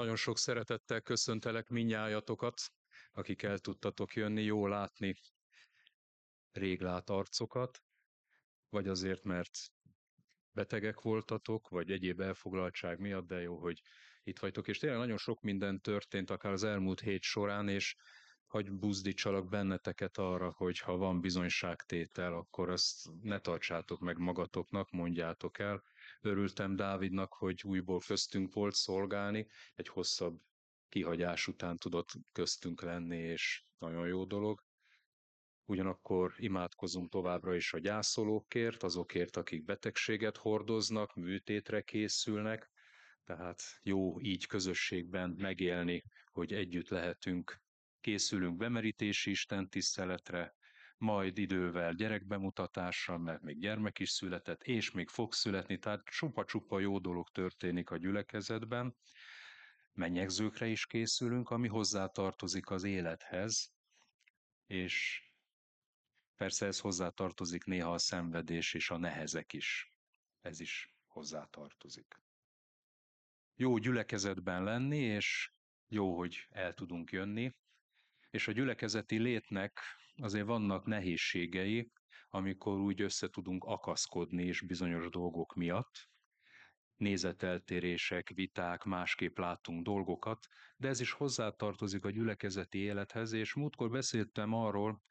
Nagyon sok szeretettel köszöntelek minnyájatokat, akik el tudtatok jönni, jó látni réglát arcokat, vagy azért, mert betegek voltatok, vagy egyéb elfoglaltság miatt, de jó, hogy itt vagytok. És tényleg nagyon sok minden történt, akár az elmúlt hét során, és hagy buzdítsalak benneteket arra, hogy ha van bizonyságtétel, akkor azt ne tartsátok meg magatoknak, mondjátok el, Örültem Dávidnak, hogy újból köztünk volt szolgálni, egy hosszabb kihagyás után tudott köztünk lenni, és nagyon jó dolog. Ugyanakkor imádkozunk továbbra is a gyászolókért, azokért, akik betegséget hordoznak, műtétre készülnek, tehát jó így közösségben megélni, hogy együtt lehetünk, készülünk bemerítési Isten tiszteletre, majd idővel gyerekbemutatásra, mert még gyermek is született, és még fog születni, tehát csupa-csupa jó dolog történik a gyülekezetben. Mennyegzőkre is készülünk, ami hozzá tartozik az élethez, és persze ez hozzá tartozik néha a szenvedés és a nehezek is. Ez is hozzá tartozik. Jó gyülekezetben lenni, és jó, hogy el tudunk jönni, és a gyülekezeti létnek azért vannak nehézségei, amikor úgy össze tudunk akaszkodni és bizonyos dolgok miatt, nézeteltérések, viták, másképp látunk dolgokat, de ez is hozzátartozik a gyülekezeti élethez, és múltkor beszéltem arról,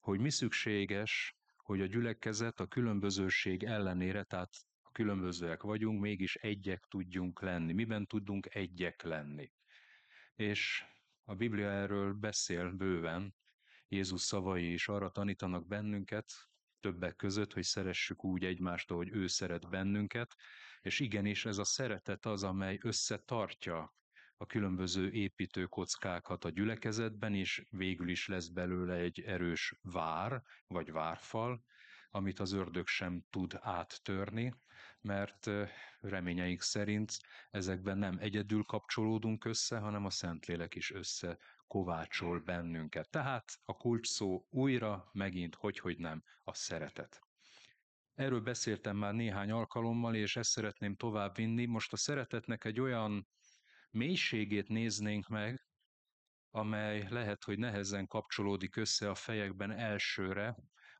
hogy mi szükséges, hogy a gyülekezet a különbözőség ellenére, tehát a különbözőek vagyunk, mégis egyek tudjunk lenni. Miben tudunk egyek lenni? És a Biblia erről beszél bőven, Jézus szavai is arra tanítanak bennünket, többek között, hogy szeressük úgy egymást, ahogy ő szeret bennünket, és igenis ez a szeretet az, amely összetartja a különböző építőkockákat a gyülekezetben, és végül is lesz belőle egy erős vár, vagy várfal, amit az ördög sem tud áttörni, mert reményeink szerint ezekben nem egyedül kapcsolódunk össze, hanem a Szentlélek is össze kovácsol bennünket. Tehát a kulcs szó újra, megint, hogy, hogy nem, a szeretet. Erről beszéltem már néhány alkalommal, és ezt szeretném továbbvinni. Most a szeretetnek egy olyan mélységét néznénk meg, amely lehet, hogy nehezen kapcsolódik össze a fejekben elsőre,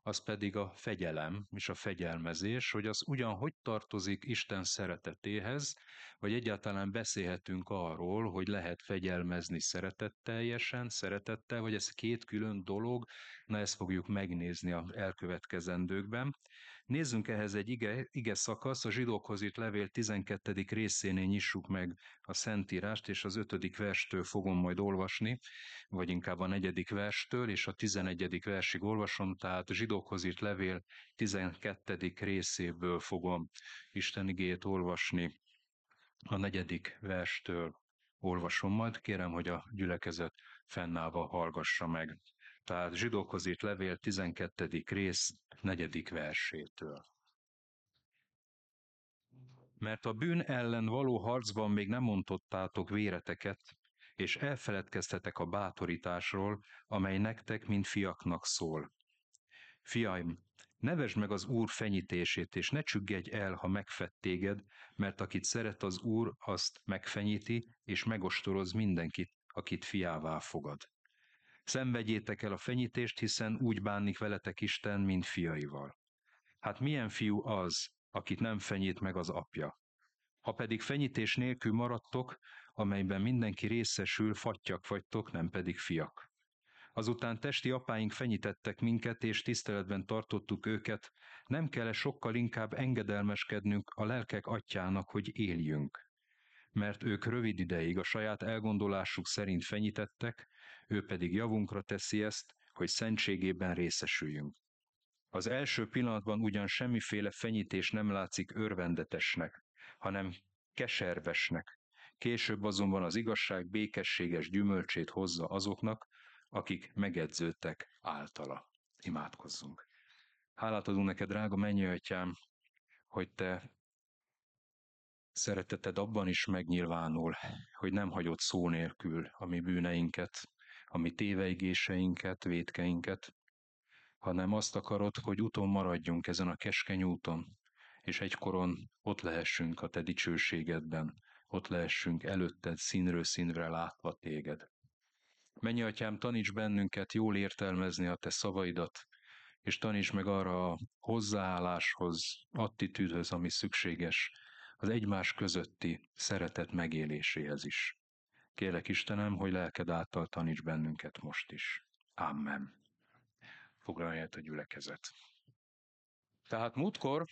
az pedig a fegyelem és a fegyelmezés, hogy az ugyan hogy tartozik Isten szeretetéhez, vagy egyáltalán beszélhetünk arról, hogy lehet fegyelmezni szeretetteljesen, szeretettel, vagy ez két külön dolog, na ezt fogjuk megnézni az elkövetkezendőkben. Nézzünk ehhez egy ige, ige szakasz, a zsidókhoz írt levél 12. részénél nyissuk meg a Szentírást, és az 5. verstől fogom majd olvasni, vagy inkább a negyedik verstől, és a 11. versig olvasom, tehát zsidókhoz írt levél 12. részéből fogom Isten igét olvasni a negyedik verstől olvasom majd, kérem, hogy a gyülekezet fennállva hallgassa meg. Tehát zsidókhoz írt levél 12. rész, negyedik versétől. Mert a bűn ellen való harcban még nem mondottátok véreteket, és elfeledkeztetek a bátorításról, amely nektek, mint fiaknak szól. Fiaim, Nevesd meg az Úr fenyítését, és ne csüggedj el, ha megfett téged, mert akit szeret az Úr, azt megfenyíti, és megostoroz mindenkit, akit fiává fogad. Szenvedjétek el a fenyítést, hiszen úgy bánik veletek Isten, mint fiaival. Hát milyen fiú az, akit nem fenyít meg az apja? Ha pedig fenyítés nélkül maradtok, amelyben mindenki részesül, fattyak vagytok, nem pedig fiak. Azután testi apáink fenyítettek minket, és tiszteletben tartottuk őket, nem kell -e sokkal inkább engedelmeskednünk a lelkek atyának, hogy éljünk. Mert ők rövid ideig a saját elgondolásuk szerint fenyítettek, ő pedig javunkra teszi ezt, hogy szentségében részesüljünk. Az első pillanatban ugyan semmiféle fenyítés nem látszik örvendetesnek, hanem keservesnek. Később azonban az igazság békességes gyümölcsét hozza azoknak, akik megedződtek általa. Imádkozzunk. Hálát adunk neked, drága mennyi atyám, hogy te szereteted abban is megnyilvánul, hogy nem hagyod szó nélkül a mi bűneinket, a mi téveigéseinket, vétkeinket, hanem azt akarod, hogy úton maradjunk ezen a keskeny úton, és egykoron ott lehessünk a te dicsőségedben, ott lehessünk előtted színről színre látva téged. Mennyi atyám, taníts bennünket jól értelmezni a te szavaidat, és taníts meg arra a hozzáálláshoz, attitűdhöz, ami szükséges az egymás közötti szeretet megéléséhez is. Kérlek Istenem, hogy lelked által taníts bennünket most is. Amen. Foglalja a gyülekezet. Tehát múltkor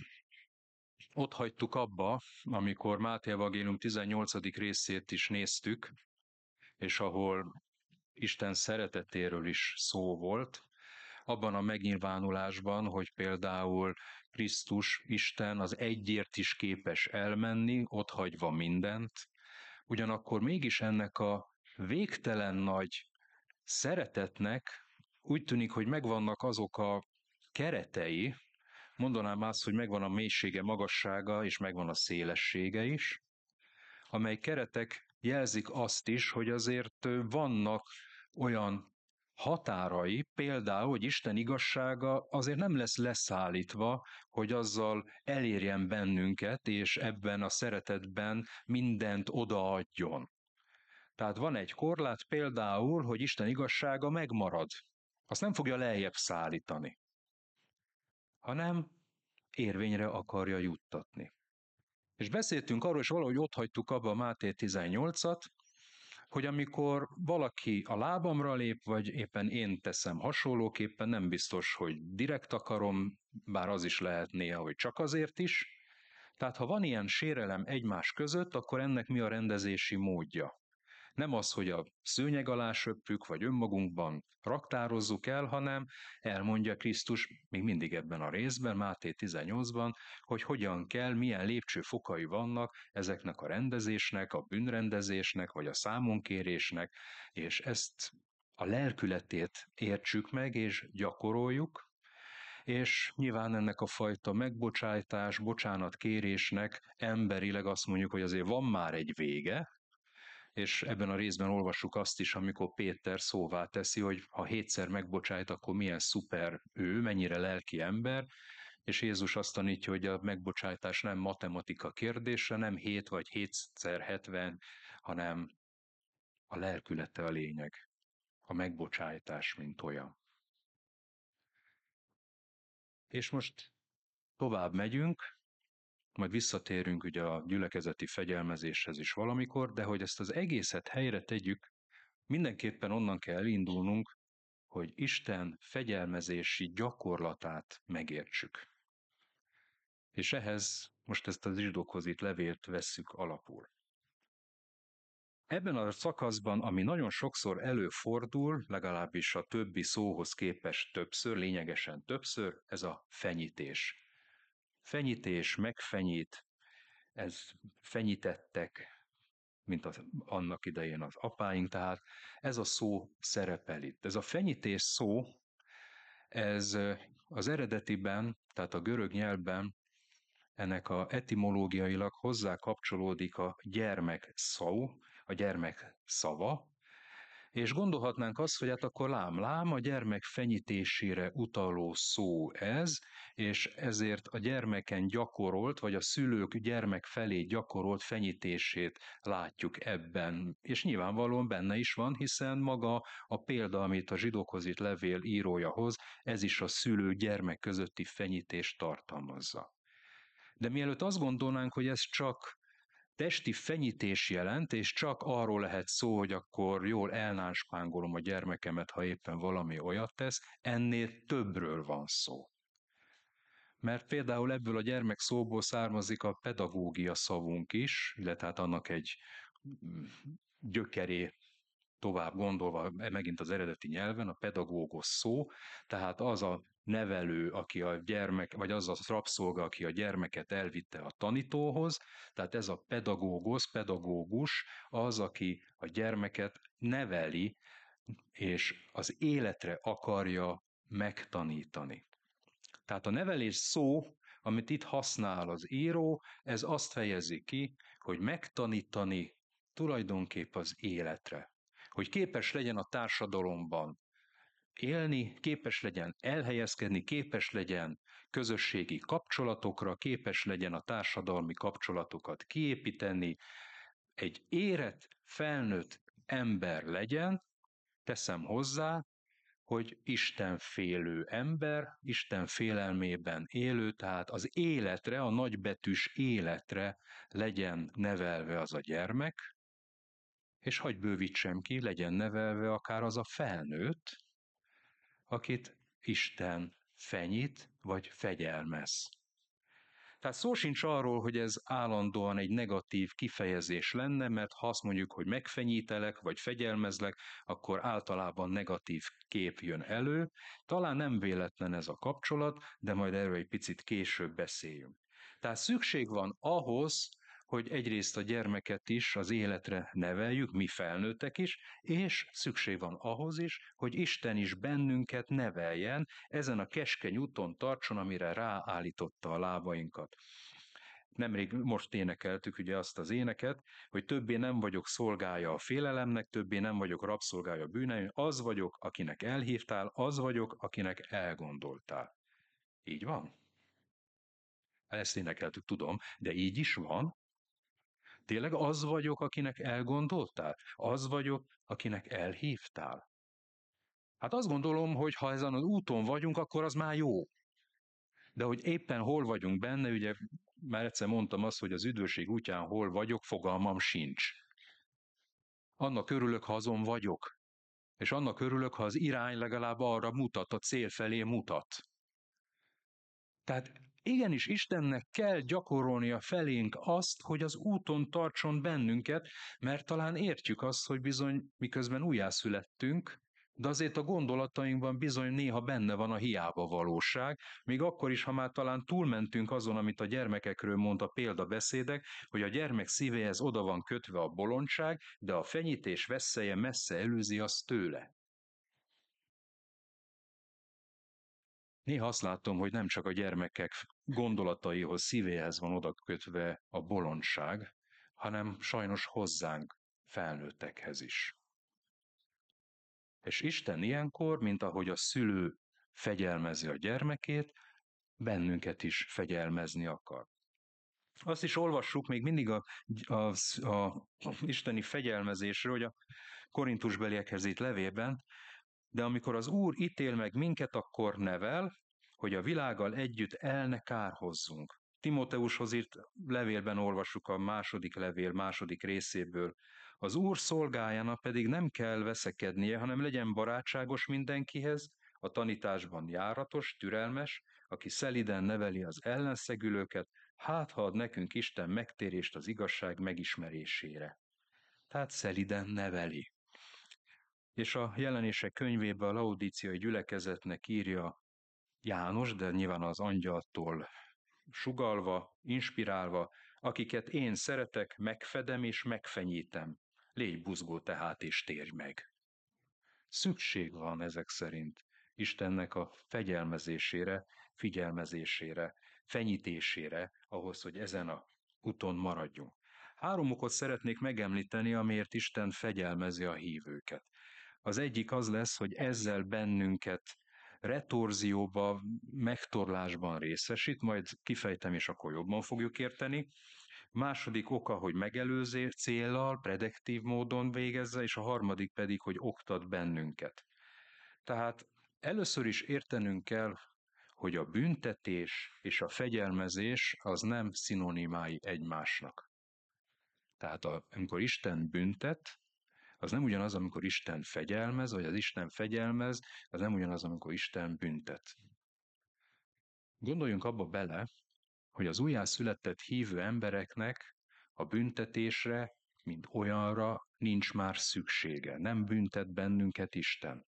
ott hagytuk abba, amikor Máté Evangélium 18. részét is néztük, és ahol Isten szeretetéről is szó volt, abban a megnyilvánulásban, hogy például Krisztus, Isten az egyért is képes elmenni, ott hagyva mindent, ugyanakkor mégis ennek a végtelen nagy szeretetnek úgy tűnik, hogy megvannak azok a keretei, mondanám azt, hogy megvan a mélysége, magassága, és megvan a szélessége is, amely keretek jelzik azt is, hogy azért vannak olyan határai, például, hogy Isten igazsága azért nem lesz leszállítva, hogy azzal elérjen bennünket, és ebben a szeretetben mindent odaadjon. Tehát van egy korlát például, hogy Isten igazsága megmarad. Azt nem fogja lejjebb szállítani, hanem érvényre akarja juttatni. És beszéltünk arról, és valahogy ott hagytuk abba a Máté 18-at, hogy amikor valaki a lábamra lép, vagy éppen én teszem hasonlóképpen, nem biztos, hogy direkt akarom, bár az is lehet néha, hogy csak azért is. Tehát ha van ilyen sérelem egymás között, akkor ennek mi a rendezési módja? Nem az, hogy a szőnyeg alá söppük, vagy önmagunkban raktározzuk el, hanem elmondja Krisztus még mindig ebben a részben, Máté 18-ban, hogy hogyan kell, milyen lépcsőfokai vannak ezeknek a rendezésnek, a bűnrendezésnek, vagy a számonkérésnek, és ezt a lelkületét értsük meg, és gyakoroljuk, és nyilván ennek a fajta megbocsájtás, bocsánatkérésnek emberileg azt mondjuk, hogy azért van már egy vége, és ebben a részben olvassuk azt is, amikor Péter szóvá teszi, hogy ha hétszer megbocsájt, akkor milyen szuper ő, mennyire lelki ember, és Jézus azt tanítja, hogy a megbocsájtás nem matematika kérdése, nem 7 vagy 7 70, hanem a lelkülete a lényeg, a megbocsájtás, mint olyan. És most tovább megyünk, majd visszatérünk ugye a gyülekezeti fegyelmezéshez is valamikor, de hogy ezt az egészet helyre tegyük, mindenképpen onnan kell elindulnunk, hogy Isten fegyelmezési gyakorlatát megértsük. És ehhez most ezt az zsidókhoz itt levélt vesszük alapul. Ebben a szakaszban, ami nagyon sokszor előfordul, legalábbis a többi szóhoz képest többször, lényegesen többször, ez a fenyítés fenyítés, megfenyít, ez fenyítettek, mint az, annak idején az apáink, tehát ez a szó szerepel itt. Ez a fenyítés szó, ez az eredetiben, tehát a görög nyelvben ennek a etimológiailag hozzá kapcsolódik a gyermek szó, a gyermek szava, és gondolhatnánk azt, hogy hát akkor lám-lám, a gyermek fenyítésére utaló szó ez, és ezért a gyermeken gyakorolt, vagy a szülők gyermek felé gyakorolt fenyítését látjuk ebben. És nyilvánvalóan benne is van, hiszen maga a példa, amit a zsidókhoz itt levél írója hoz, ez is a szülő-gyermek közötti fenyítést tartalmazza. De mielőtt azt gondolnánk, hogy ez csak testi fenyítés jelent, és csak arról lehet szó, hogy akkor jól elnánspángolom a gyermekemet, ha éppen valami olyat tesz, ennél többről van szó. Mert például ebből a gyermek szóból származik a pedagógia szavunk is, illetve hát annak egy mm, gyökeré tovább gondolva, megint az eredeti nyelven, a pedagógos szó, tehát az a nevelő, aki a gyermek, vagy az a rabszolga, aki a gyermeket elvitte a tanítóhoz, tehát ez a pedagógus, pedagógus az, aki a gyermeket neveli, és az életre akarja megtanítani. Tehát a nevelés szó, amit itt használ az író, ez azt fejezi ki, hogy megtanítani tulajdonképp az életre. Hogy képes legyen a társadalomban élni, képes legyen elhelyezkedni, képes legyen közösségi kapcsolatokra, képes legyen a társadalmi kapcsolatokat kiépíteni, egy érett, felnőtt ember legyen, teszem hozzá, hogy Isten félő ember, Isten félelmében élő, tehát az életre, a nagybetűs életre legyen nevelve az a gyermek, és hagy bővítsem ki, legyen nevelve akár az a felnőtt, akit Isten fenyít vagy fegyelmez. Tehát szó sincs arról, hogy ez állandóan egy negatív kifejezés lenne, mert ha azt mondjuk, hogy megfenyítelek, vagy fegyelmezlek, akkor általában negatív kép jön elő. Talán nem véletlen ez a kapcsolat, de majd erről egy picit később beszéljünk. Tehát szükség van ahhoz, hogy egyrészt a gyermeket is az életre neveljük, mi felnőttek is, és szükség van ahhoz is, hogy Isten is bennünket neveljen, ezen a keskeny úton tartson, amire ráállította a lábainkat. Nemrég most énekeltük ugye azt az éneket, hogy többé nem vagyok szolgája a félelemnek, többé nem vagyok rabszolgája a bűneim, az vagyok, akinek elhívtál, az vagyok, akinek elgondoltál. Így van? Ezt énekeltük, tudom, de így is van. Tényleg az vagyok, akinek elgondoltál? Az vagyok, akinek elhívtál? Hát azt gondolom, hogy ha ezen az úton vagyunk, akkor az már jó. De hogy éppen hol vagyunk benne, ugye már egyszer mondtam azt, hogy az üdvösség útján hol vagyok, fogalmam sincs. Annak örülök, ha azon vagyok. És annak örülök, ha az irány legalább arra mutat, a cél felé mutat. Tehát Igenis, Istennek kell gyakorolnia felénk azt, hogy az úton tartson bennünket, mert talán értjük azt, hogy bizony miközben újjászülettünk, de azért a gondolatainkban bizony néha benne van a hiába valóság, még akkor is, ha már talán túlmentünk azon, amit a gyermekekről mond a példabeszédek, hogy a gyermek szívéhez oda van kötve a bolondság, de a fenyítés veszélye messze előzi azt tőle. Néha azt látom, hogy nem csak a gyermekek gondolataihoz, szívéhez van oda kötve a bolondság, hanem sajnos hozzánk, felnőttekhez is. És Isten ilyenkor, mint ahogy a szülő fegyelmezi a gyermekét, bennünket is fegyelmezni akar. Azt is olvassuk még mindig a, a, a isteni fegyelmezésről, hogy a korintusbeliekhez itt levében, de amikor az Úr ítél meg minket, akkor nevel, hogy a világgal együtt el ne kárhozzunk. Timóteushoz írt levélben olvassuk a második levél második részéből. Az Úr szolgájának pedig nem kell veszekednie, hanem legyen barátságos mindenkihez, a tanításban járatos, türelmes, aki szeliden neveli az ellenszegülőket, hát ha ad nekünk Isten megtérést az igazság megismerésére. Tehát szeliden neveli. És a jelenések könyvében a laudíciai gyülekezetnek írja János, de nyilván az angyaltól sugalva, inspirálva, akiket én szeretek, megfedem és megfenyítem. Légy buzgó tehát és térj meg. Szükség van ezek szerint Istennek a fegyelmezésére, figyelmezésére, fenyítésére, ahhoz, hogy ezen a úton maradjunk. Három okot szeretnék megemlíteni, amiért Isten fegyelmezi a hívőket. Az egyik az lesz, hogy ezzel bennünket retorzióba, megtorlásban részesít, majd kifejtem, és akkor jobban fogjuk érteni. Második oka, hogy megelőzé céllal, prediktív módon végezze, és a harmadik pedig, hogy oktat bennünket. Tehát először is értenünk kell, hogy a büntetés és a fegyelmezés az nem szinonimái egymásnak. Tehát a, amikor Isten büntet, az nem ugyanaz, amikor Isten fegyelmez, vagy az Isten fegyelmez, az nem ugyanaz, amikor Isten büntet. Gondoljunk abba bele, hogy az újjászületett hívő embereknek a büntetésre, mint olyanra nincs már szüksége. Nem büntet bennünket Isten.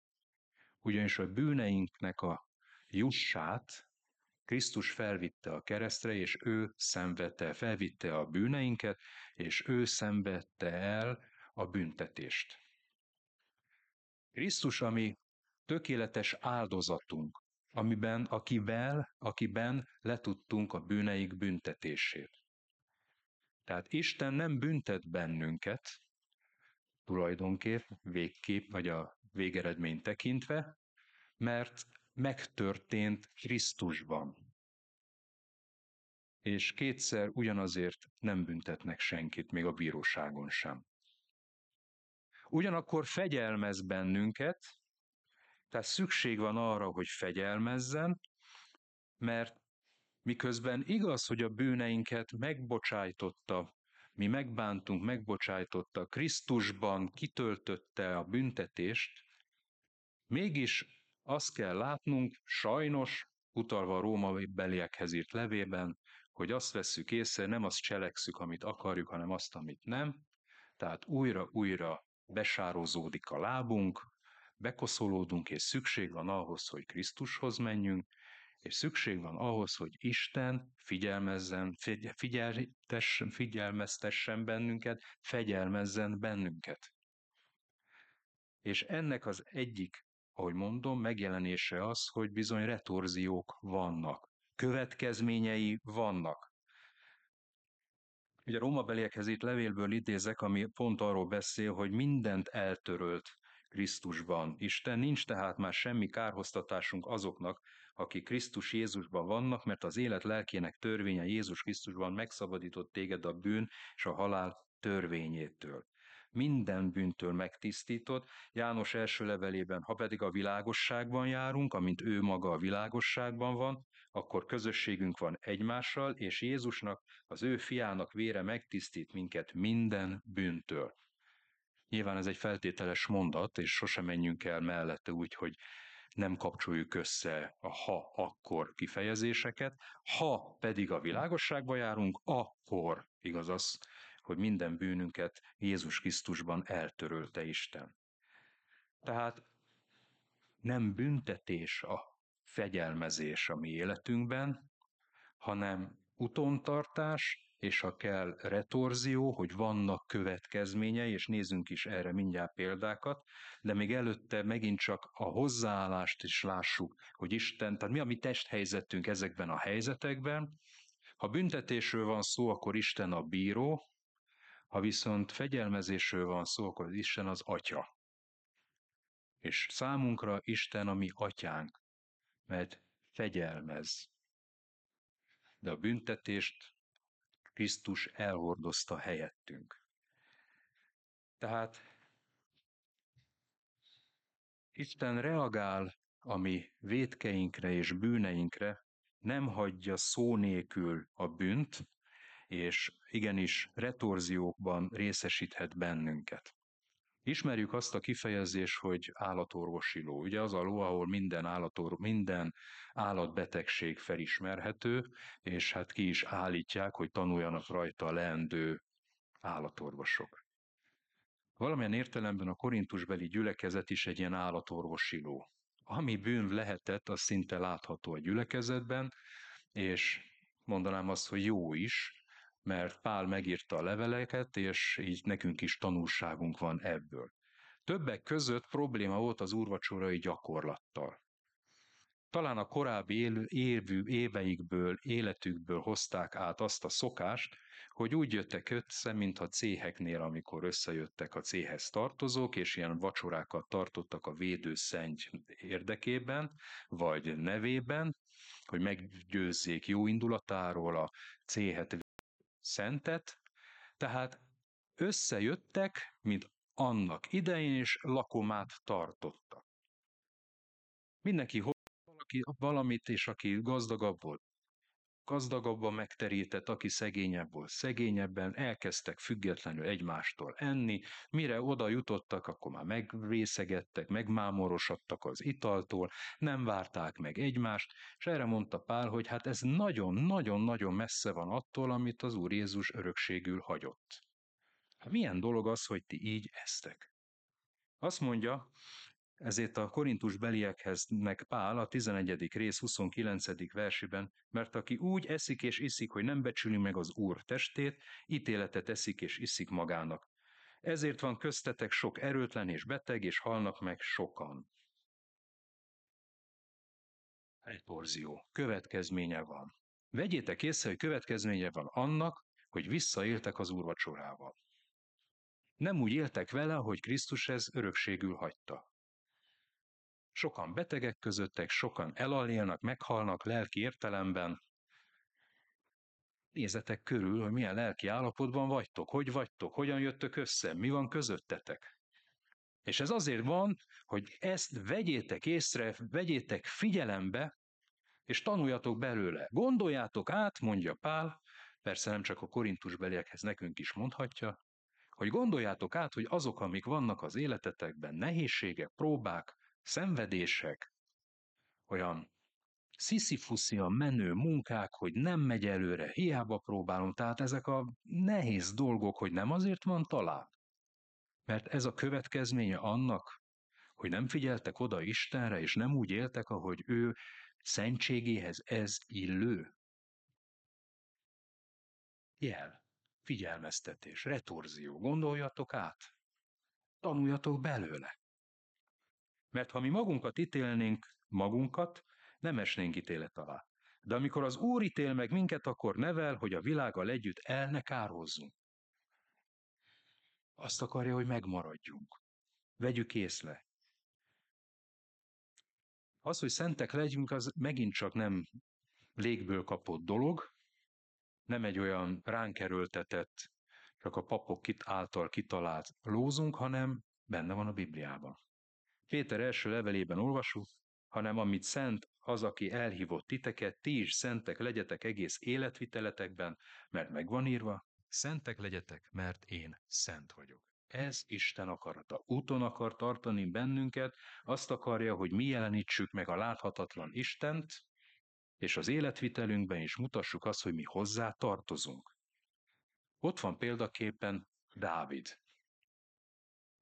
Ugyanis a bűneinknek a jussát Krisztus felvitte a keresztre, és ő szenvedte, felvitte a bűneinket, és ő szenvedte el a büntetést. Krisztus, ami tökéletes áldozatunk, amiben, akivel, akiben letudtunk a bűneik büntetését. Tehát Isten nem büntet bennünket, tulajdonképp, végkép, vagy a végeredmény tekintve, mert megtörtént Krisztusban. és kétszer ugyanazért nem büntetnek senkit, még a bíróságon sem. Ugyanakkor fegyelmez bennünket, tehát szükség van arra, hogy fegyelmezzen, mert miközben igaz, hogy a bűneinket megbocsájtotta, mi megbántunk, megbocsájtotta, Krisztusban kitöltötte a büntetést, mégis azt kell látnunk, sajnos, utalva a római beliekhez írt levében, hogy azt vesszük észre, nem azt cselekszük, amit akarjuk, hanem azt, amit nem. Tehát újra-újra besározódik a lábunk, bekoszolódunk, és szükség van ahhoz, hogy Krisztushoz menjünk, és szükség van ahhoz, hogy Isten figyelmezzen, figyeltessen, figyelmeztessen bennünket, fegyelmezzen bennünket. És ennek az egyik, ahogy mondom, megjelenése az, hogy bizony retorziók vannak, következményei vannak. Ugye a rómabeliekhez itt levélből idézek, ami pont arról beszél, hogy mindent eltörölt Krisztusban. Isten nincs tehát már semmi kárhoztatásunk azoknak, akik Krisztus Jézusban vannak, mert az élet lelkének törvénye Jézus Krisztusban megszabadított téged a bűn és a halál törvényétől. Minden bűntől megtisztított, János első levelében, ha pedig a világosságban járunk, amint ő maga a világosságban van, akkor közösségünk van egymással, és Jézusnak, az ő fiának vére megtisztít minket minden bűntől. Nyilván ez egy feltételes mondat, és sosem menjünk el mellette úgy, hogy nem kapcsoljuk össze a ha-akkor kifejezéseket. Ha pedig a világosságba járunk, akkor igaz az, hogy minden bűnünket Jézus Krisztusban eltörölte Isten. Tehát nem büntetés a fegyelmezés a mi életünkben, hanem utontartás, és ha kell retorzió, hogy vannak következményei, és nézzünk is erre mindjárt példákat, de még előtte megint csak a hozzáállást is lássuk, hogy Isten, tehát mi a mi testhelyzetünk ezekben a helyzetekben. Ha büntetésről van szó, akkor Isten a bíró, ha viszont fegyelmezésről van szó, akkor Isten az atya. És számunkra Isten a mi atyánk, mert fegyelmez. De a büntetést Krisztus elhordozta helyettünk. Tehát Isten reagál a mi védkeinkre és bűneinkre, nem hagyja szó nélkül a bűnt, és igenis retorziókban részesíthet bennünket. Ismerjük azt a kifejezést, hogy állatorvosiló. Ugye az a ló, ahol minden, állator, minden állatbetegség felismerhető, és hát ki is állítják, hogy tanuljanak rajta a leendő állatorvosok. Valamilyen értelemben a korintusbeli gyülekezet is egy ilyen állatorvosiló. Ami bűn lehetett, az szinte látható a gyülekezetben, és mondanám azt, hogy jó is, mert Pál megírta a leveleket, és így nekünk is tanulságunk van ebből. Többek között probléma volt az úrvacsorai gyakorlattal. Talán a korábbi évű éveikből, életükből hozták át azt a szokást, hogy úgy jöttek össze, mintha céheknél, amikor összejöttek a céhez tartozók, és ilyen vacsorákat tartottak a védőszenny érdekében, vagy nevében, hogy meggyőzzék jó indulatáról a céhet szentet, tehát összejöttek, mint annak idején, és lakomát tartottak. Mindenki valaki, valamit, és aki gazdagabb volt, gazdagabban megterített, aki szegényebb volt, szegényebben, elkezdtek függetlenül egymástól enni, mire oda jutottak, akkor már megrészegettek, megmámorosodtak az italtól, nem várták meg egymást, és erre mondta Pál, hogy hát ez nagyon-nagyon-nagyon messze van attól, amit az Úr Jézus örökségül hagyott. Hát milyen dolog az, hogy ti így eztek? Azt mondja, ezért a Korintus beliekhez nek Pál a 11. rész 29. versében, mert aki úgy eszik és iszik, hogy nem becsüli meg az Úr testét, ítéletet eszik és iszik magának. Ezért van köztetek sok erőtlen és beteg, és halnak meg sokan. Egy porzió. Következménye van. Vegyétek észre, hogy következménye van annak, hogy visszaéltek az úrvacsorával. Nem úgy éltek vele, hogy Krisztus ez örökségül hagyta. Sokan betegek közöttek, sokan elalélnak, meghalnak lelki értelemben. Nézzetek körül, hogy milyen lelki állapotban vagytok, hogy vagytok, hogyan jöttök össze, mi van közöttetek. És ez azért van, hogy ezt vegyétek észre, vegyétek figyelembe, és tanuljatok belőle. Gondoljátok át, mondja Pál, persze nem csak a korintus beliekhez nekünk is mondhatja, hogy gondoljátok át, hogy azok, amik vannak az életetekben, nehézségek, próbák, szenvedések, olyan sziszifuszian menő munkák, hogy nem megy előre, hiába próbálom, tehát ezek a nehéz dolgok, hogy nem azért van talán, mert ez a következménye annak, hogy nem figyeltek oda Istenre, és nem úgy éltek, ahogy ő szentségéhez ez illő. Jel, figyelmeztetés, retorzió, gondoljatok át, tanuljatok belőle. Mert ha mi magunkat ítélnénk magunkat, nem esnénk ítélet alá. De amikor az Úr ítél meg minket, akkor nevel, hogy a világgal együtt el ne kározzunk. Azt akarja, hogy megmaradjunk. Vegyük észre. Az, hogy szentek legyünk, az megint csak nem légből kapott dolog, nem egy olyan ránk erőltetett, csak a papok által kitalált lózunk, hanem benne van a Bibliában. Péter első levelében olvasjuk, hanem amit szent az, aki elhívott titeket, ti is szentek legyetek egész életviteletekben, mert megvan írva, szentek legyetek, mert én szent vagyok. Ez Isten akarata. Úton akar tartani bennünket, azt akarja, hogy mi jelenítsük meg a láthatatlan Istent, és az életvitelünkben is mutassuk azt, hogy mi hozzá tartozunk. Ott van példaképpen Dávid.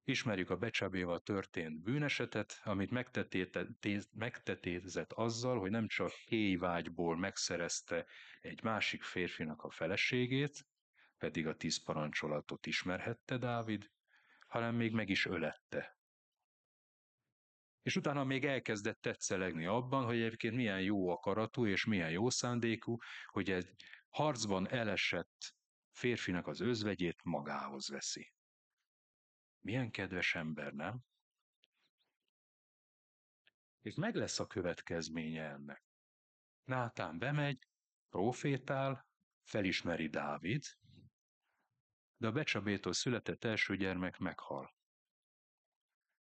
Ismerjük a Becsabéval történt bűnesetet, amit megtetézett azzal, hogy nem csak héjvágyból megszerezte egy másik férfinak a feleségét, pedig a tíz parancsolatot ismerhette Dávid, hanem még meg is ölette. És utána még elkezdett tetszelegni abban, hogy egyébként milyen jó akaratú és milyen jó szándékú, hogy egy harcban elesett férfinak az özvegyét magához veszi. Milyen kedves ember, nem? És meg lesz a következménye ennek. Nátán bemegy, profétál, felismeri Dávid, de a Becsabétól született első gyermek meghal.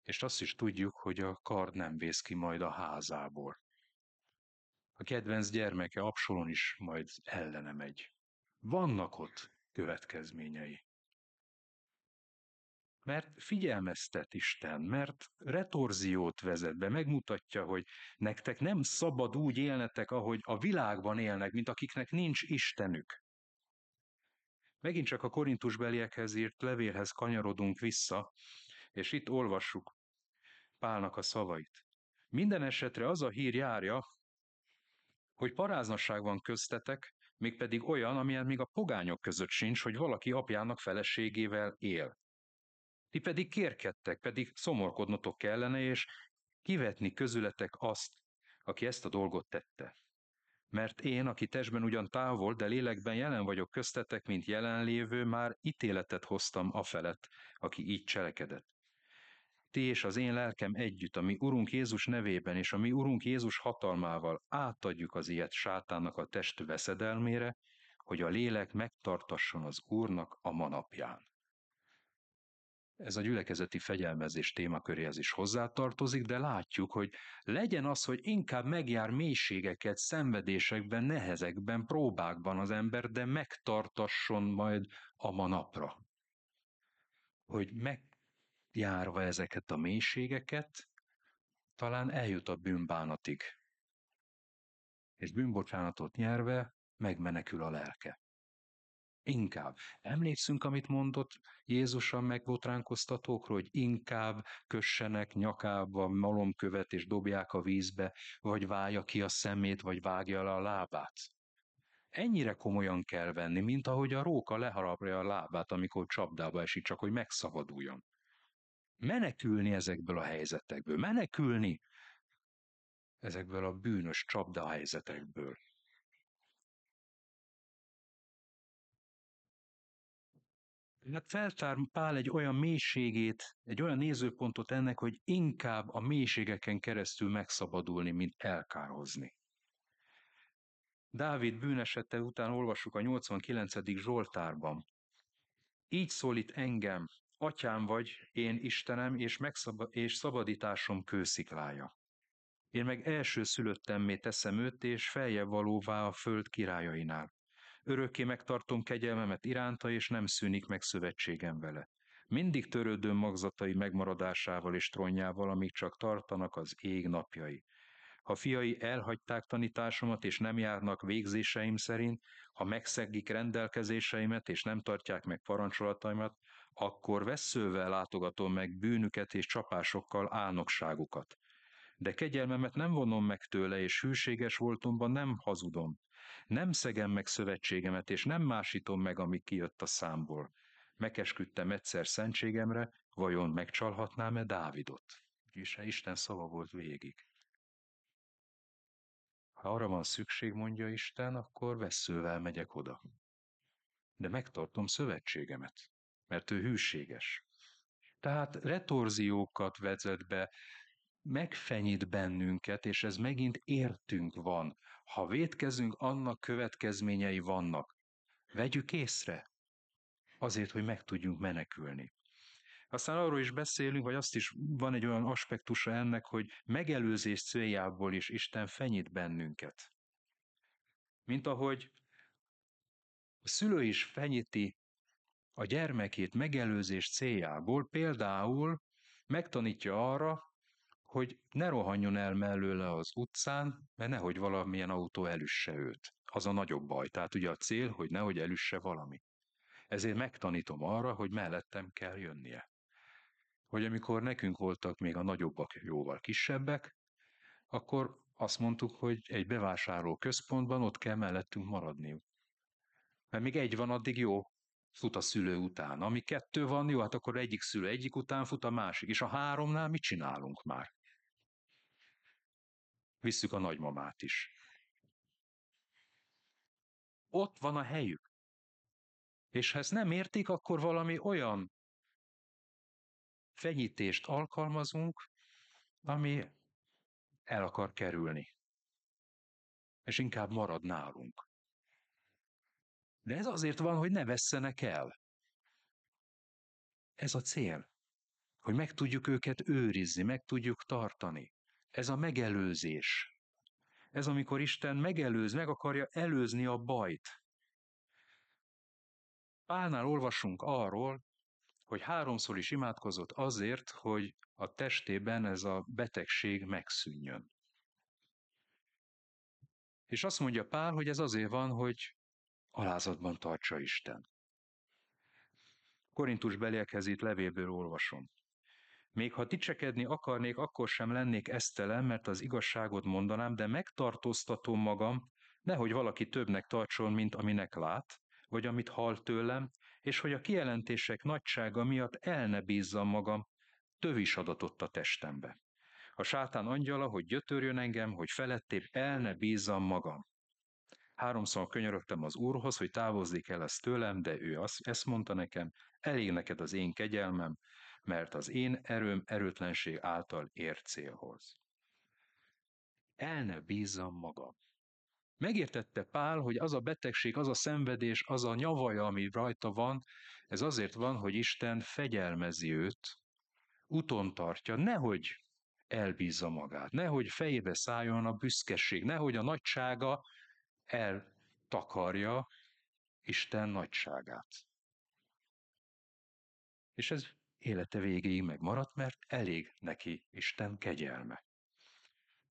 És azt is tudjuk, hogy a kard nem vész ki majd a házából. A kedvenc gyermeke Absolon is majd ellene megy. Vannak ott következményei mert figyelmeztet Isten, mert retorziót vezet be, megmutatja, hogy nektek nem szabad úgy élnetek, ahogy a világban élnek, mint akiknek nincs Istenük. Megint csak a korintusbeliekhez írt levélhez kanyarodunk vissza, és itt olvassuk Pálnak a szavait. Minden esetre az a hír járja, hogy paráznasság van köztetek, mégpedig olyan, amilyen még a pogányok között sincs, hogy valaki apjának feleségével él. Ti pedig kérkedtek, pedig szomorkodnotok kellene, és kivetni közületek azt, aki ezt a dolgot tette. Mert én, aki testben ugyan távol, de lélekben jelen vagyok köztetek, mint jelenlévő, már ítéletet hoztam a felett, aki így cselekedett. Ti és az én lelkem együtt, ami Urunk Jézus nevében és a mi Urunk Jézus hatalmával átadjuk az ilyet sátának a test veszedelmére, hogy a lélek megtartasson az Úrnak a manapján ez a gyülekezeti fegyelmezés témaköréhez is hozzátartozik, de látjuk, hogy legyen az, hogy inkább megjár mélységeket, szenvedésekben, nehezekben, próbákban az ember, de megtartasson majd a manapra. Hogy megjárva ezeket a mélységeket, talán eljut a bűnbánatig. És bűnbocsánatot nyerve megmenekül a lelke. Inkább. Emlékszünk, amit mondott Jézus a megbotránkoztatókról, hogy inkább kössenek nyakába malomkövet és dobják a vízbe, vagy válja ki a szemét, vagy vágja le a lábát. Ennyire komolyan kell venni, mint ahogy a róka leharapja a lábát, amikor csapdába esik, csak hogy megszabaduljon. Menekülni ezekből a helyzetekből, menekülni ezekből a bűnös csapda helyzetekből. Hát feltár Pál egy olyan mélységét, egy olyan nézőpontot ennek, hogy inkább a mélységeken keresztül megszabadulni, mint elkározni. Dávid bűnesete után olvassuk a 89. Zsoltárban. Így szólít engem, atyám vagy, én Istenem, és, megszab- és szabadításom kősziklája. Én meg első szülöttemmé teszem őt, és feljebb valóvá a föld királyainál. Örökké megtartom kegyelmemet iránta, és nem szűnik meg szövetségem vele. Mindig törődöm magzatai megmaradásával és tronjával, amíg csak tartanak az ég napjai. Ha fiai elhagyták tanításomat, és nem járnak végzéseim szerint, ha megszegik rendelkezéseimet, és nem tartják meg parancsolataimat, akkor veszővel látogatom meg bűnüket és csapásokkal álnokságukat. De kegyelmemet nem vonom meg tőle, és hűséges voltomban nem hazudom. Nem szegem meg szövetségemet, és nem másítom meg, ami kijött a számból. Megesküdtem egyszer szentségemre, vajon megcsalhatnám-e Dávidot? És Isten szava volt végig. Ha arra van szükség, mondja Isten, akkor veszővel megyek oda. De megtartom szövetségemet, mert ő hűséges. Tehát retorziókat vezet be, megfenyít bennünket, és ez megint értünk van. Ha védkezünk, annak következményei vannak. Vegyük észre, azért, hogy meg tudjunk menekülni. Aztán arról is beszélünk, vagy azt is van egy olyan aspektusa ennek, hogy megelőzés céljából is Isten fenyít bennünket. Mint ahogy a szülő is fenyíti a gyermekét megelőzés céljából, például megtanítja arra, hogy ne rohanjon el mellőle az utcán, mert nehogy valamilyen autó elüsse őt. Az a nagyobb baj. Tehát ugye a cél, hogy nehogy elüsse valami. Ezért megtanítom arra, hogy mellettem kell jönnie. Hogy amikor nekünk voltak még a nagyobbak jóval kisebbek, akkor azt mondtuk, hogy egy bevásárló központban ott kell mellettünk maradniuk. Mert még egy van, addig jó, fut a szülő után. Ami kettő van, jó, hát akkor egyik szülő egyik után fut a másik. És a háromnál mit csinálunk már? Visszük a nagymamát is. Ott van a helyük. És ha ezt nem értik, akkor valami olyan fenyítést alkalmazunk, ami el akar kerülni. És inkább marad nálunk. De ez azért van, hogy ne vesszenek el. Ez a cél, hogy meg tudjuk őket őrizni, meg tudjuk tartani. Ez a megelőzés. Ez amikor Isten megelőz, meg akarja előzni a bajt. Pálnál olvasunk arról, hogy háromszor is imádkozott azért, hogy a testében ez a betegség megszűnjön. És azt mondja Pál, hogy ez azért van, hogy alázatban tartsa Isten. Korintus beliekhez itt levélből olvasom. Még ha dicsekedni akarnék, akkor sem lennék esztelen, mert az igazságot mondanám, de megtartóztatom magam, nehogy valaki többnek tartson, mint aminek lát, vagy amit hall tőlem, és hogy a kijelentések nagysága miatt el ne bízzam magam, tövis adatott a testembe. A sátán angyala, hogy gyötörjön engem, hogy felettébb el ne bízzam magam. Háromszor könyörögtem az Úrhoz, hogy távozzék el ezt tőlem, de ő azt, ezt mondta nekem, elég neked az én kegyelmem, mert az én erőm erőtlenség által ér célhoz. El ne bízzam magam. Megértette Pál, hogy az a betegség, az a szenvedés, az a nyavaja, ami rajta van, ez azért van, hogy Isten fegyelmezi őt, uton tartja, nehogy elbízza magát, nehogy fejébe szálljon a büszkeség, nehogy a nagysága eltakarja Isten nagyságát. És ez élete végéig megmaradt, mert elég neki Isten kegyelme.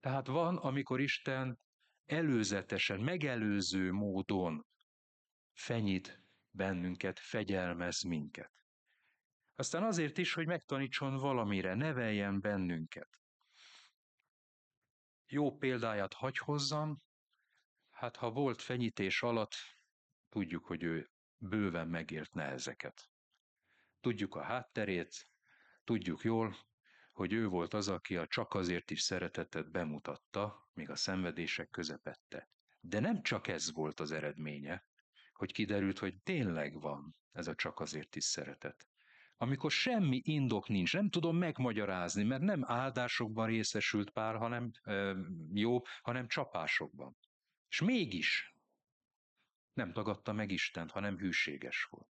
Tehát van, amikor Isten előzetesen, megelőző módon fenyít bennünket, fegyelmez minket. Aztán azért is, hogy megtanítson valamire, neveljen bennünket. Jó példáját hagy hozzam, hát ha volt fenyítés alatt, tudjuk, hogy ő bőven megért nehezeket. Tudjuk a hátterét, tudjuk jól, hogy ő volt az, aki a csak azért is szeretetet bemutatta, még a szenvedések közepette. De nem csak ez volt az eredménye, hogy kiderült, hogy tényleg van ez a csak azért is szeretet. Amikor semmi indok nincs, nem tudom megmagyarázni, mert nem áldásokban részesült pár, hanem ö, jó, hanem csapásokban. És mégis Nem tagadta meg Istent, hanem hűséges volt.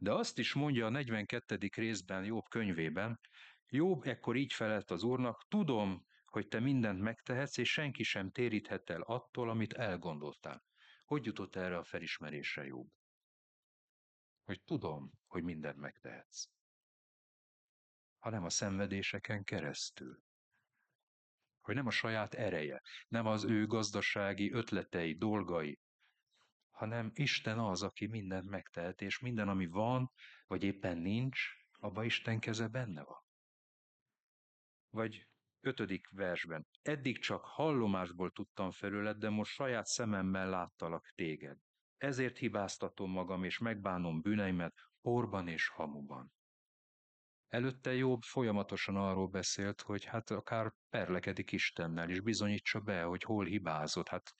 De azt is mondja a 42. részben Jobb könyvében, Jobb ekkor így felelt az Úrnak, tudom, hogy te mindent megtehetsz, és senki sem téríthet el attól, amit elgondoltál. Hogy jutott erre a felismerésre Jobb? Hogy tudom, hogy mindent megtehetsz. Hanem a szenvedéseken keresztül. Hogy nem a saját ereje, nem az ő gazdasági ötletei, dolgai, hanem Isten az, aki mindent megtehet, és minden, ami van, vagy éppen nincs, abba Isten keze benne van. Vagy ötödik versben. Eddig csak hallomásból tudtam felőled, de most saját szememmel láttalak téged. Ezért hibáztatom magam, és megbánom bűneimet porban és hamuban. Előtte Jobb folyamatosan arról beszélt, hogy hát akár perlekedik Istennel, és bizonyítsa be, hogy hol hibázott. Hát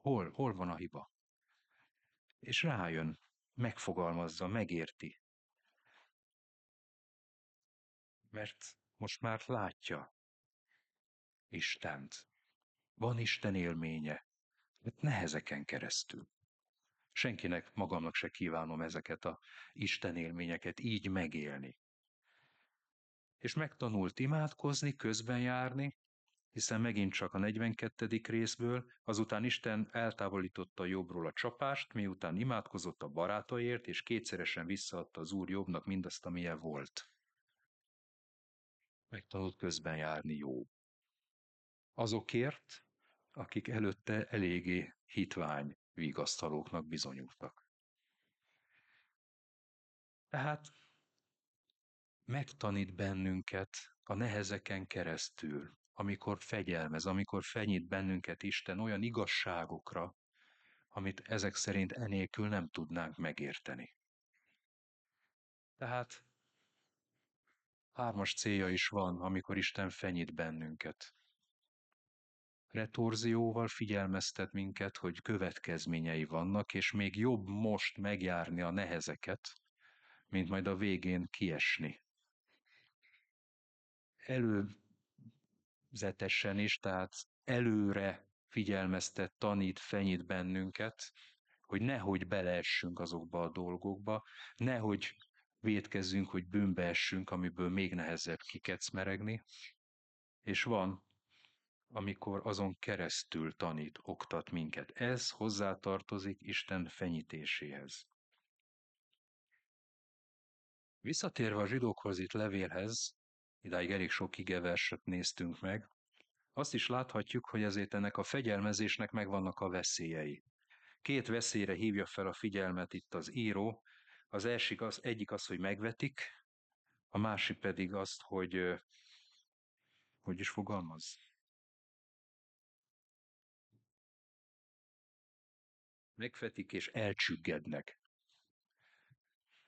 hol, hol van a hiba? És rájön, megfogalmazza, megérti. Mert most már látja Istent. Van Isten élménye. Hát nehezeken keresztül. Senkinek, magamnak se kívánom ezeket a Isten élményeket így megélni. És megtanult imádkozni, közben járni, hiszen megint csak a 42. részből, azután Isten eltávolította Jobbról a csapást, miután imádkozott a barátaiért, és kétszeresen visszaadta az Úr Jobbnak mindazt, amilyen volt megtanult közben járni jó. Azokért, akik előtte eléggé hitvány vigasztalóknak bizonyultak. Tehát megtanít bennünket a nehezeken keresztül, amikor fegyelmez, amikor fenyít bennünket Isten olyan igazságokra, amit ezek szerint enélkül nem tudnánk megérteni. Tehát Hármas célja is van, amikor Isten fenyít bennünket. Retorzióval figyelmeztet minket, hogy következményei vannak, és még jobb most megjárni a nehezeket, mint majd a végén kiesni. Előzetesen is, tehát előre figyelmeztet, tanít, fenyít bennünket, hogy nehogy beleessünk azokba a dolgokba, nehogy védkezzünk, hogy bűnbe essünk, amiből még nehezebb kikecmeregni, és van, amikor azon keresztül tanít, oktat minket. Ez hozzátartozik Isten fenyítéséhez. Visszatérve a zsidókhoz itt levélhez, idáig elég sok igeverset néztünk meg, azt is láthatjuk, hogy ezért ennek a fegyelmezésnek megvannak a veszélyei. Két veszélyre hívja fel a figyelmet itt az író, az elsik az, egyik az, hogy megvetik, a másik pedig azt, hogy hogy is fogalmaz? Megvetik és elcsüggednek.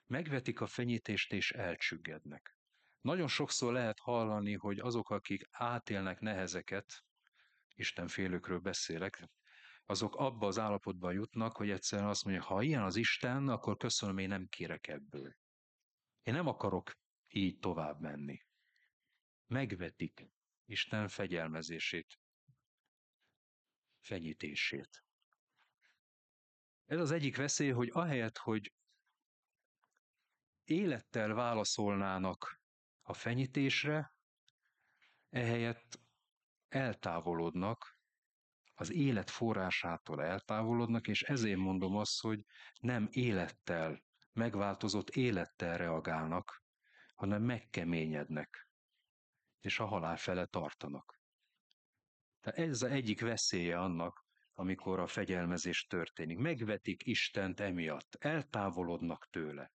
Megvetik a fenyítést és elcsüggednek. Nagyon sokszor lehet hallani, hogy azok, akik átélnek nehezeket, Isten félőkről beszélek, azok abba az állapotba jutnak, hogy egyszerűen azt mondja, ha ilyen az Isten, akkor köszönöm, én nem kérek ebből. Én nem akarok így tovább menni. Megvetik Isten fegyelmezését, fenyítését. Ez az egyik veszély, hogy ahelyett, hogy élettel válaszolnának a fenyítésre, ehelyett eltávolodnak az élet forrásától eltávolodnak, és ezért mondom azt, hogy nem élettel, megváltozott élettel reagálnak, hanem megkeményednek, és a halál fele tartanak. Tehát ez az egyik veszélye annak, amikor a fegyelmezés történik. Megvetik Istent emiatt, eltávolodnak tőle.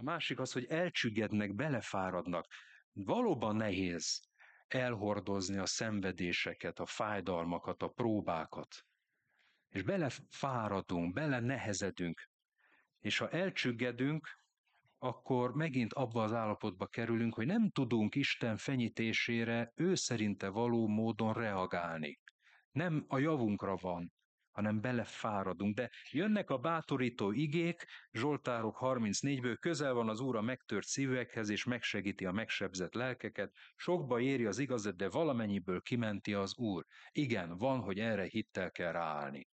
A másik az, hogy elcsüggednek, belefáradnak. Valóban nehéz elhordozni a szenvedéseket, a fájdalmakat, a próbákat. És belefáradunk, bele nehezedünk. És ha elcsüggedünk, akkor megint abba az állapotba kerülünk, hogy nem tudunk Isten fenyítésére ő szerinte való módon reagálni. Nem a javunkra van, hanem belefáradunk. De jönnek a bátorító igék, Zsoltárok 34-ből, közel van az Úr a megtört szívekhez, és megsegíti a megsebzett lelkeket, sokba éri az igazat, de valamennyiből kimenti az Úr. Igen, van, hogy erre hittel kell ráállni.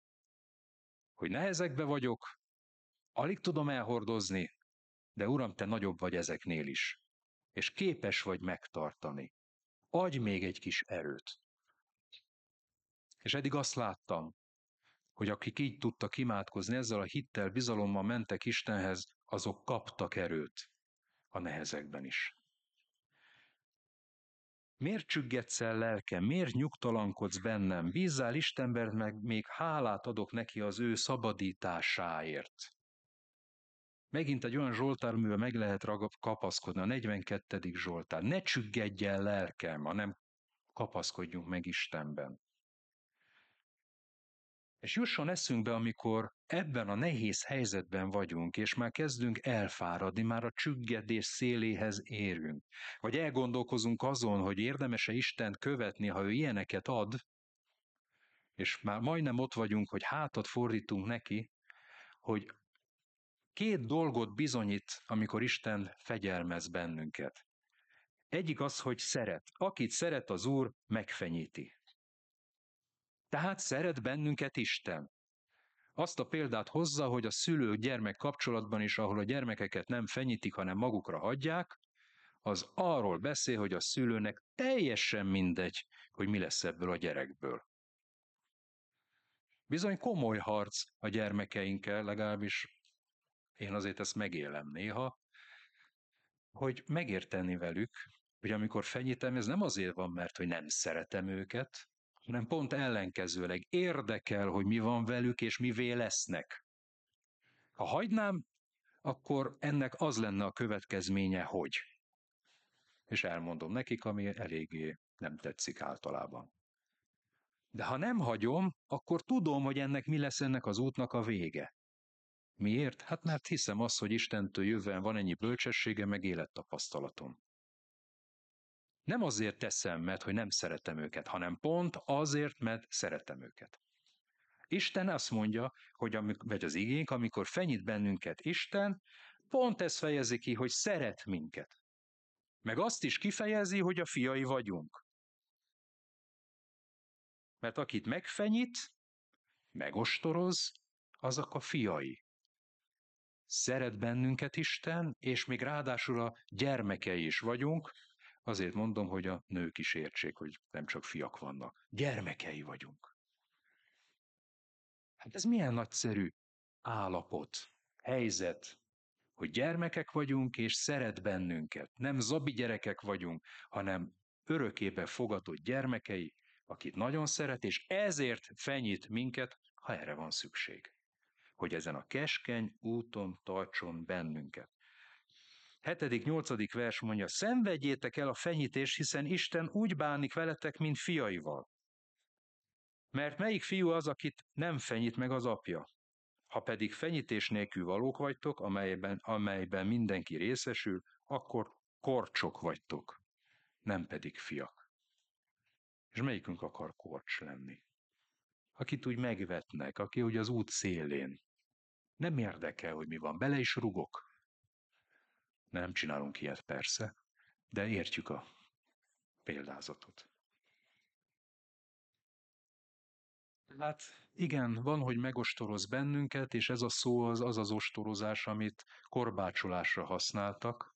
Hogy nehezekbe vagyok, alig tudom elhordozni, de Uram, Te nagyobb vagy ezeknél is, és képes vagy megtartani. Adj még egy kis erőt. És eddig azt láttam, hogy akik így tudtak imádkozni, ezzel a hittel, bizalommal mentek Istenhez, azok kaptak erőt a nehezekben is. Miért csüggetsz el lelkem? Miért nyugtalankodsz bennem? Bízzál Istenben, meg még hálát adok neki az ő szabadításáért. Megint egy olyan Zsoltárműve meg lehet kapaszkodni, a 42. Zsoltár. Ne csüggedj el lelkem, hanem kapaszkodjunk meg Istenben. És jusson eszünkbe, amikor ebben a nehéz helyzetben vagyunk, és már kezdünk elfáradni, már a csüggedés széléhez érünk. Vagy elgondolkozunk azon, hogy érdemese Isten követni, ha ő ilyeneket ad, és már majdnem ott vagyunk, hogy hátat fordítunk neki, hogy két dolgot bizonyít, amikor Isten fegyelmez bennünket. Egyik az, hogy szeret. Akit szeret az Úr, megfenyíti. Tehát szeret bennünket Isten. Azt a példát hozza, hogy a szülő-gyermek kapcsolatban is, ahol a gyermekeket nem fenyítik, hanem magukra hagyják, az arról beszél, hogy a szülőnek teljesen mindegy, hogy mi lesz ebből a gyerekből. Bizony komoly harc a gyermekeinkkel, legalábbis én azért ezt megélem néha, hogy megérteni velük, hogy amikor fenyítem, ez nem azért van, mert hogy nem szeretem őket, hanem pont ellenkezőleg érdekel, hogy mi van velük, és mivé lesznek. Ha hagynám, akkor ennek az lenne a következménye, hogy. És elmondom nekik, ami eléggé nem tetszik általában. De ha nem hagyom, akkor tudom, hogy ennek mi lesz ennek az útnak a vége. Miért? Hát mert hiszem azt, hogy Istentől jövően van ennyi bölcsessége, meg élettapasztalatom. Nem azért teszem, mert hogy nem szeretem őket, hanem pont azért, mert szeretem őket. Isten azt mondja, hogy amikor, vagy az igénk, amikor fenyít bennünket Isten, pont ez fejezi ki, hogy szeret minket. Meg azt is kifejezi, hogy a fiai vagyunk. Mert akit megfenyít, megostoroz, azok a fiai. Szeret bennünket Isten, és még ráadásul a gyermekei is vagyunk, Azért mondom, hogy a nők is értsék, hogy nem csak fiak vannak. Gyermekei vagyunk. Hát ez milyen nagyszerű állapot, helyzet, hogy gyermekek vagyunk, és szeret bennünket. Nem zabi gyerekek vagyunk, hanem örökébe fogadott gyermekei, akit nagyon szeret, és ezért fenyít minket, ha erre van szükség. Hogy ezen a keskeny úton tartson bennünket. 7.-8. vers mondja, szenvedjétek el a fenyítés, hiszen Isten úgy bánik veletek, mint fiaival. Mert melyik fiú az, akit nem fenyít meg az apja? Ha pedig fenyítés nélkül valók vagytok, amelyben, amelyben mindenki részesül, akkor korcsok vagytok, nem pedig fiak. És melyikünk akar korcs lenni? Akit úgy megvetnek, aki úgy az út szélén. Nem érdekel, hogy mi van, bele is rugok. Nem csinálunk ilyet persze, de értjük a példázatot. Hát igen, van, hogy megostoroz bennünket, és ez a szó az az, az ostorozás, amit korbácsolásra használtak,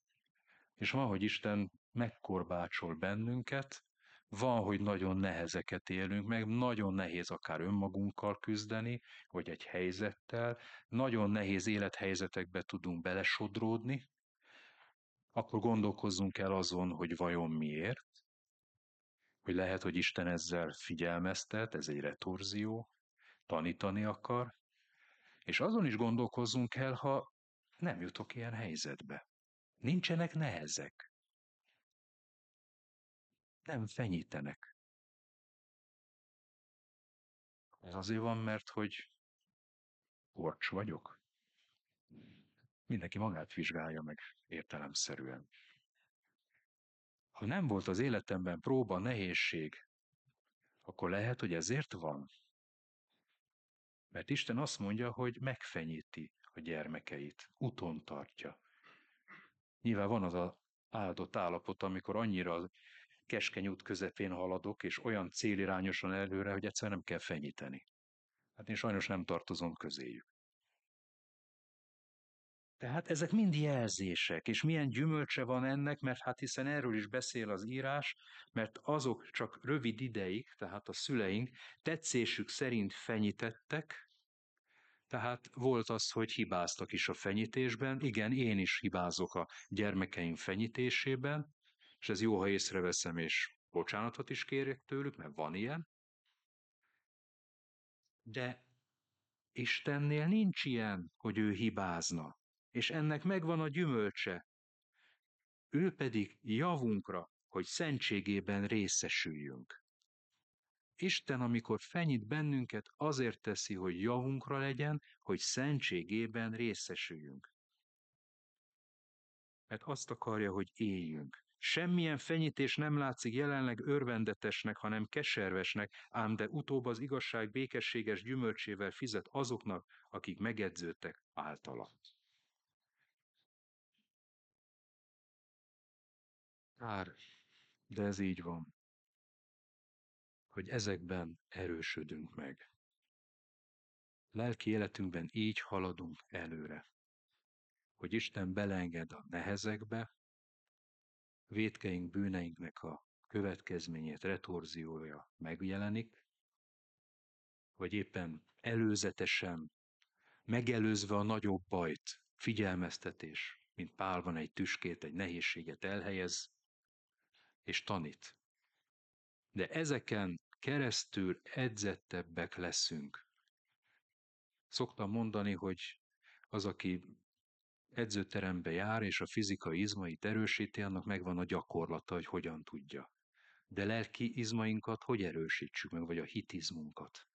és van, hogy Isten megkorbácsol bennünket, van, hogy nagyon nehezeket élünk meg, nagyon nehéz akár önmagunkkal küzdeni, vagy egy helyzettel, nagyon nehéz élethelyzetekbe tudunk belesodródni, akkor gondolkozzunk el azon, hogy vajon miért, hogy lehet, hogy Isten ezzel figyelmeztet, ez egy retorzió, tanítani akar, és azon is gondolkozzunk el, ha nem jutok ilyen helyzetbe. Nincsenek nehezek. Nem fenyítenek. Ez azért van, mert hogy korcs vagyok. Mindenki magát vizsgálja meg értelemszerűen. Ha nem volt az életemben próba, nehézség, akkor lehet, hogy ezért van. Mert Isten azt mondja, hogy megfenyíti a gyermekeit, uton tartja. Nyilván van az a áldott állapot, amikor annyira keskeny út közepén haladok, és olyan célirányosan előre, hogy egyszer nem kell fenyíteni. Hát én sajnos nem tartozom közéjük. Tehát ezek mind jelzések, és milyen gyümölcse van ennek, mert hát hiszen erről is beszél az írás, mert azok csak rövid ideig, tehát a szüleink tetszésük szerint fenyítettek, tehát volt az, hogy hibáztak is a fenyítésben, igen, én is hibázok a gyermekeim fenyítésében, és ez jó, ha észreveszem, és bocsánatot is kérjek tőlük, mert van ilyen. De Istennél nincs ilyen, hogy ő hibázna és ennek megvan a gyümölcse. Ő pedig javunkra, hogy szentségében részesüljünk. Isten, amikor fenyít bennünket, azért teszi, hogy javunkra legyen, hogy szentségében részesüljünk. Mert azt akarja, hogy éljünk. Semmilyen fenyítés nem látszik jelenleg örvendetesnek, hanem keservesnek, ám de utóbb az igazság békességes gyümölcsével fizet azoknak, akik megedződtek általa. Kár, de ez így van, hogy ezekben erősödünk meg. Lelki életünkben így haladunk előre, hogy Isten belenged a nehezekbe, védkeink, bűneinknek a következményét, retorziója megjelenik, vagy éppen előzetesen, megelőzve a nagyobb bajt, figyelmeztetés, mint pál van egy tüskét, egy nehézséget elhelyez, és tanít. De ezeken keresztül edzettebbek leszünk. Szoktam mondani, hogy az, aki edzőterembe jár, és a fizikai izmait erősíti, annak megvan a gyakorlata, hogy hogyan tudja. De lelki izmainkat hogy erősítsük meg, vagy a hitizmunkat?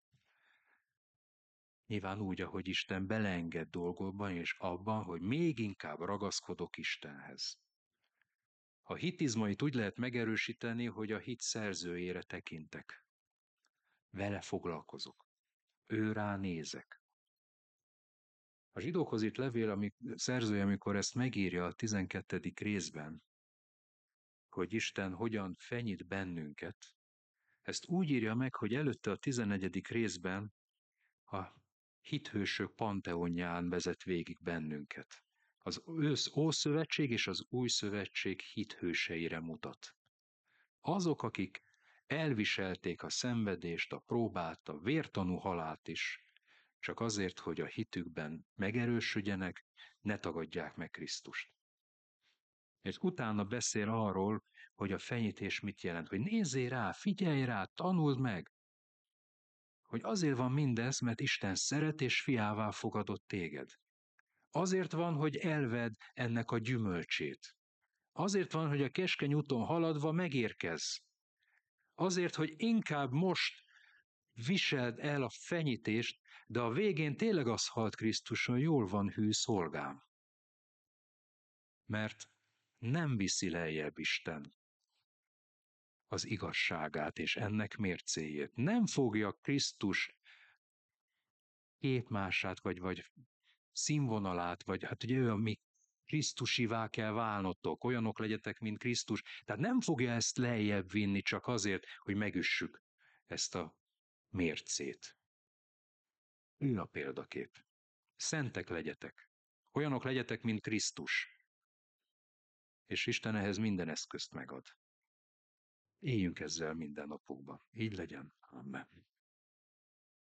Nyilván úgy, ahogy Isten beleenged dolgokban, és abban, hogy még inkább ragaszkodok Istenhez. A hitizmait úgy lehet megerősíteni, hogy a hit szerzőjére tekintek. Vele foglalkozok. Ő rá nézek. A zsidókhoz itt levél, amik, szerzője, amikor ezt megírja a 12. részben, hogy Isten hogyan fenyít bennünket, ezt úgy írja meg, hogy előtte a 11. részben a hithősök panteonján vezet végig bennünket az Ószövetség és az Új Szövetség hithőseire mutat. Azok, akik elviselték a szenvedést, a próbát, a vértanú halált is, csak azért, hogy a hitükben megerősödjenek, ne tagadják meg Krisztust. És utána beszél arról, hogy a fenyítés mit jelent, hogy nézzél rá, figyelj rá, tanuld meg, hogy azért van mindez, mert Isten szeret és fiává fogadott téged. Azért van, hogy elved ennek a gyümölcsét. Azért van, hogy a keskeny úton haladva megérkez. Azért, hogy inkább most viseld el a fenyítést, de a végén tényleg az halt Krisztuson, jól van hű szolgám. Mert nem viszi lejjebb Isten az igazságát és ennek mércéjét. Nem fogja Krisztus képmását, vagy, vagy színvonalát, vagy hát ugye ő, ami Krisztusivá kell válnotok, olyanok legyetek, mint Krisztus. Tehát nem fogja ezt lejjebb vinni csak azért, hogy megüssük ezt a mércét. Ő a példakép. Szentek legyetek. Olyanok legyetek, mint Krisztus. És Isten ehhez minden eszközt megad. Éljünk ezzel minden napokban. Így legyen. Amen.